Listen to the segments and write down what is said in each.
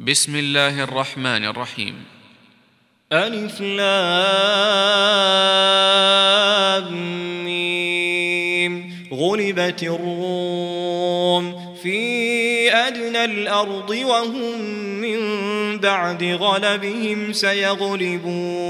بسم الله الرحمن الرحيم. ألف لام غلبت الروم في أدنى الأرض وهم من بعد غلبهم سيغلبون.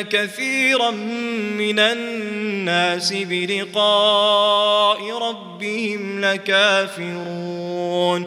كثيرا من الناس بلقاء ربهم لكافرون.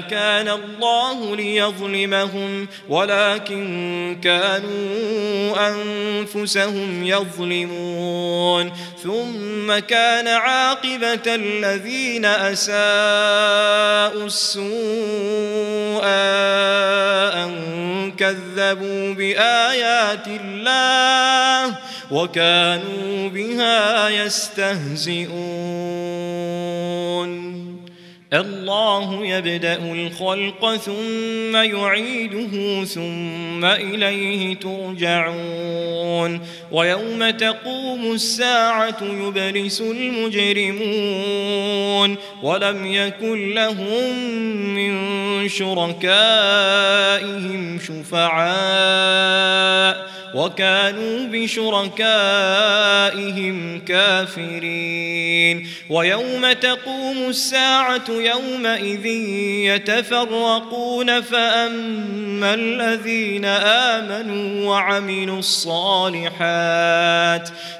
كان الله ليظلمهم ولكن كانوا أنفسهم يظلمون. ثم كان عاقبة الذين أساءوا السوء أن كذبوا بآيات الله وكانوا بها يستهزئون. الله يبدأ الخلق ثم يعيده ثم إليه ترجعون. ويوم تقوم الساعة يبلس المجرمون. ولم يكن لهم من شركائهم شفعاء. وكانوا بشركائهم كافرين. ويوم تقوم الساعة يومئذ يتفرقون فأما الذين آمنوا وعملوا الصالحات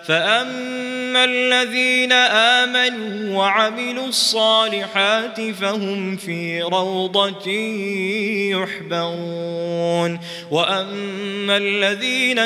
فأما الذين آمنوا وعملوا الصالحات فهم في روضة يحبرون. وأما الذين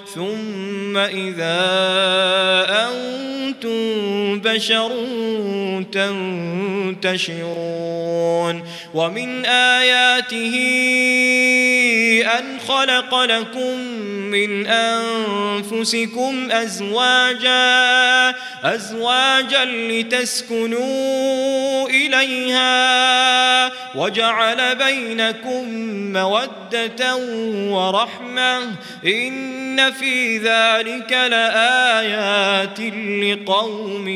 ثم إذا أنتم بشر تنتشرون. ومن آياته أن خلق لكم من أنفسكم أزواجا أزواجا لتسكنوا إليها وجعل بينكم مودة ورحمة. إن في ذلك لآيات لقوم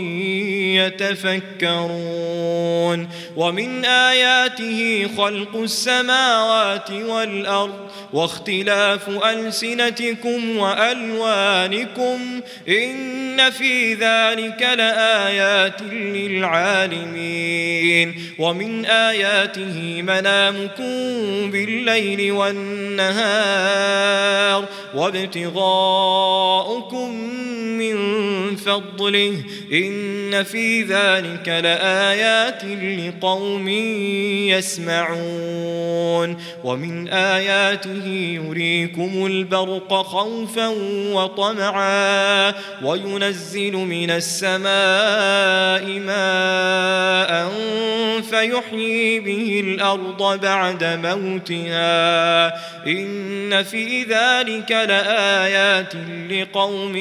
يتفكرون. ومن آياته خلق السماوات والأرض واختلاف ألسنتكم وألوانكم إن في ذلك لآيات للعالمين ومن آياته منامكم بالليل والنهار وابتغاؤكم من فضله. إن في ذلك لآيات لقوم يسمعون. ومن آياته يريكم البرق خوفا وطمعا. وينزل من السماء ماء فيحيي به الأرض بعد موتها. إن في ذلك لآيات لقوم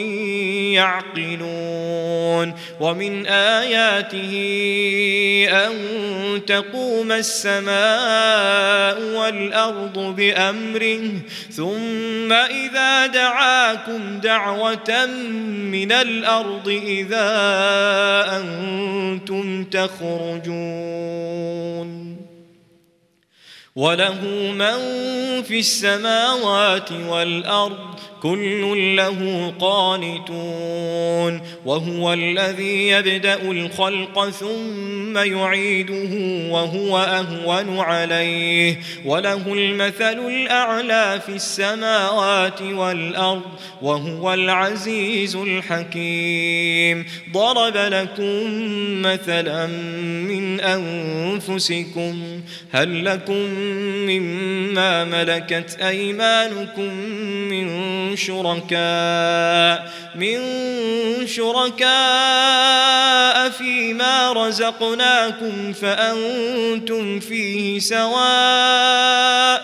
يعقلون. ومن آياته أن تقوم السماء والأرض بأمره. ثم إذا دعاكم دعوة من الأرض إذا أنتم تخرجون. وله من في السماوات والأرض كل له قانتون وهو الذي يبدأ الخلق ثم يعيده وهو أهون عليه وله المثل الأعلى في السماوات والأرض وهو العزيز الحكيم. ضرب لكم مثلا من أنفسكم هل لكم مما ملكت أيمانكم من شركاء من شركاء فيما رزقناكم فأنتم فيه سواء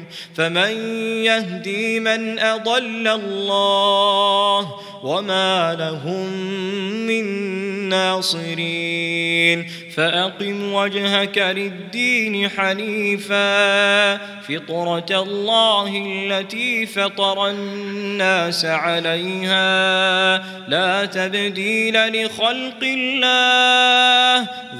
فمن يهدي من أضل الله وما لهم من ناصرين فأقم وجهك للدين حنيفا فطرة الله التي فطر الناس عليها لا تبديل لخلق الله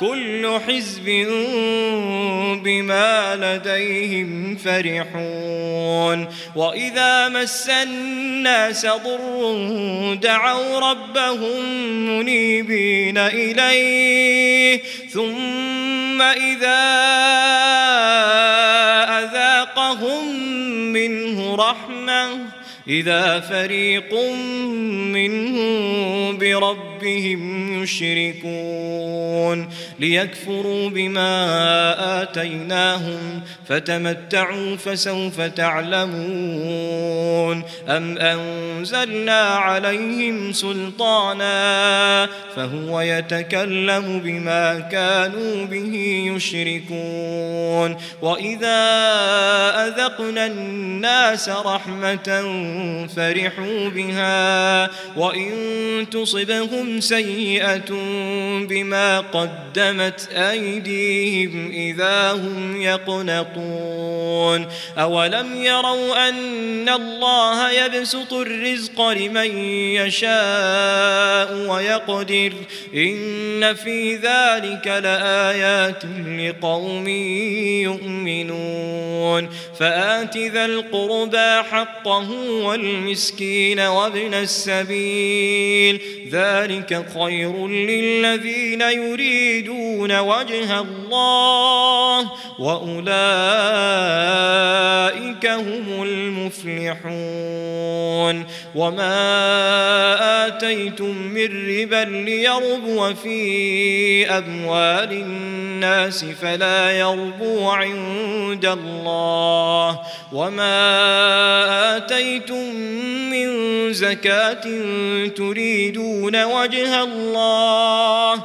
كل حزب بما لديهم فرحون. وإذا مس الناس ضر دعوا ربهم منيبين إليه. ثم إذا أذاقهم منه رحمة إذا فريق منهم بربهم يشركون ليكفروا بما آتيناهم فتمتعوا فسوف تعلمون أم أنزلنا عليهم سلطانا فهو يتكلم بما كانوا به يشركون وإذا أذقنا الناس رحمة فرحوا بها وإن تصبهم سيئة بما قدمت أيديهم إذا هم يقنطون أولم يروا أن الله يبسط الرزق لمن يشاء ويقدر إن في ذلك لآيات لقوم يؤمنون فآت ذا القربى حقه والمسكين وابن السبيل ذلك خير للذين يريدون وجه الله وأولئك هم المفلحون وما آتيتم من ربا ليربو في أموال الناس فلا يربو عند الله وما آتيتم من زكاة تريدون وجه الله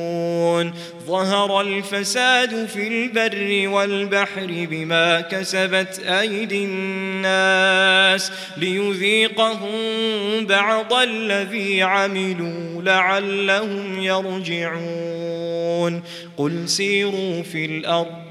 ظهر الفساد في البر والبحر بما كسبت أيدي الناس ليذيقهم بعض الذي عملوا لعلهم يرجعون. قل سيروا في الأرض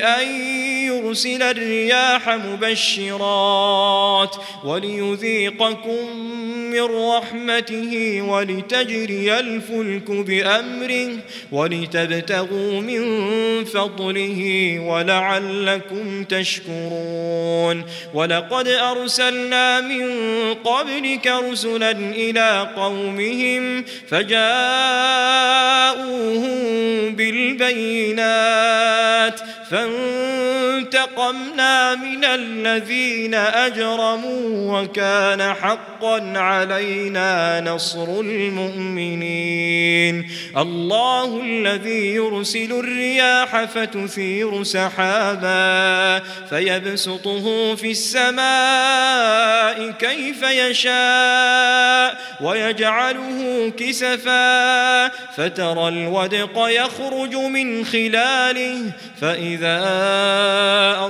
أن يرسل الرياح مبشرات وليذيقكم من رحمته ولتجري الفلك بأمره ولتبتغوا من فضله ولعلكم تشكرون. ولقد أرسلنا من قبلك رسلا إلى قومهم فجاءوهم بالبينات فانظر فانتقمنا من الذين أجرموا وكان حقا علينا نصر المؤمنين. الله الذي يرسل الرياح فتثير سحابا فيبسطه في السماء كيف يشاء ويجعله كسفا فترى الودق يخرج من خلاله فإذا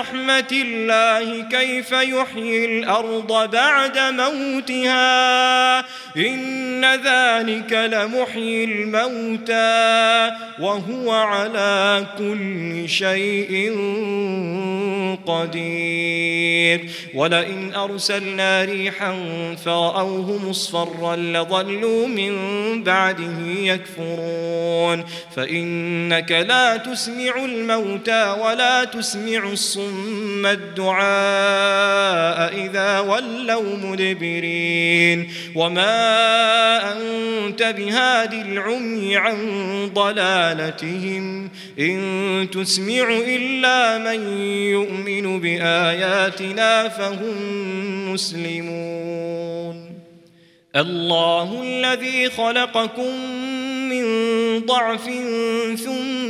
رحمة الله كيف يحيي الأرض بعد موتها؟ إن ذلك لمحيي الموتى وهو على كل شيء قدير. ولئن أرسلنا ريحا فرأوه مصفرا لظلوا من بعده يكفرون. فإنك لا تسمع الموتى ولا تسمع الصم الدعاء إذا ولوا مدبرين. وما أنت بهاد العمي عن ضلالتهم. إن تسمع إلا من يؤمن بآياتنا فهم مسلمون. الله الذي خلقكم من ضعف ثم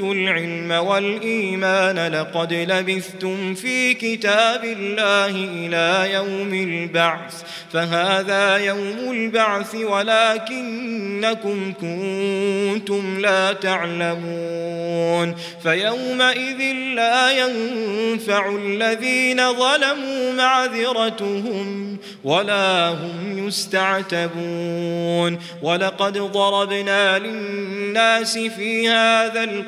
العلم والإيمان لقد لبثتم في كتاب الله إلى يوم البعث فهذا يوم البعث ولكنكم كنتم لا تعلمون فيومئذ لا ينفع الذين ظلموا معذرتهم ولا هم يستعتبون ولقد ضربنا للناس في هذا القرآن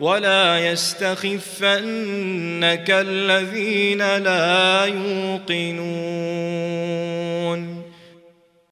ولا يستخفنك الذين لا يوقنون.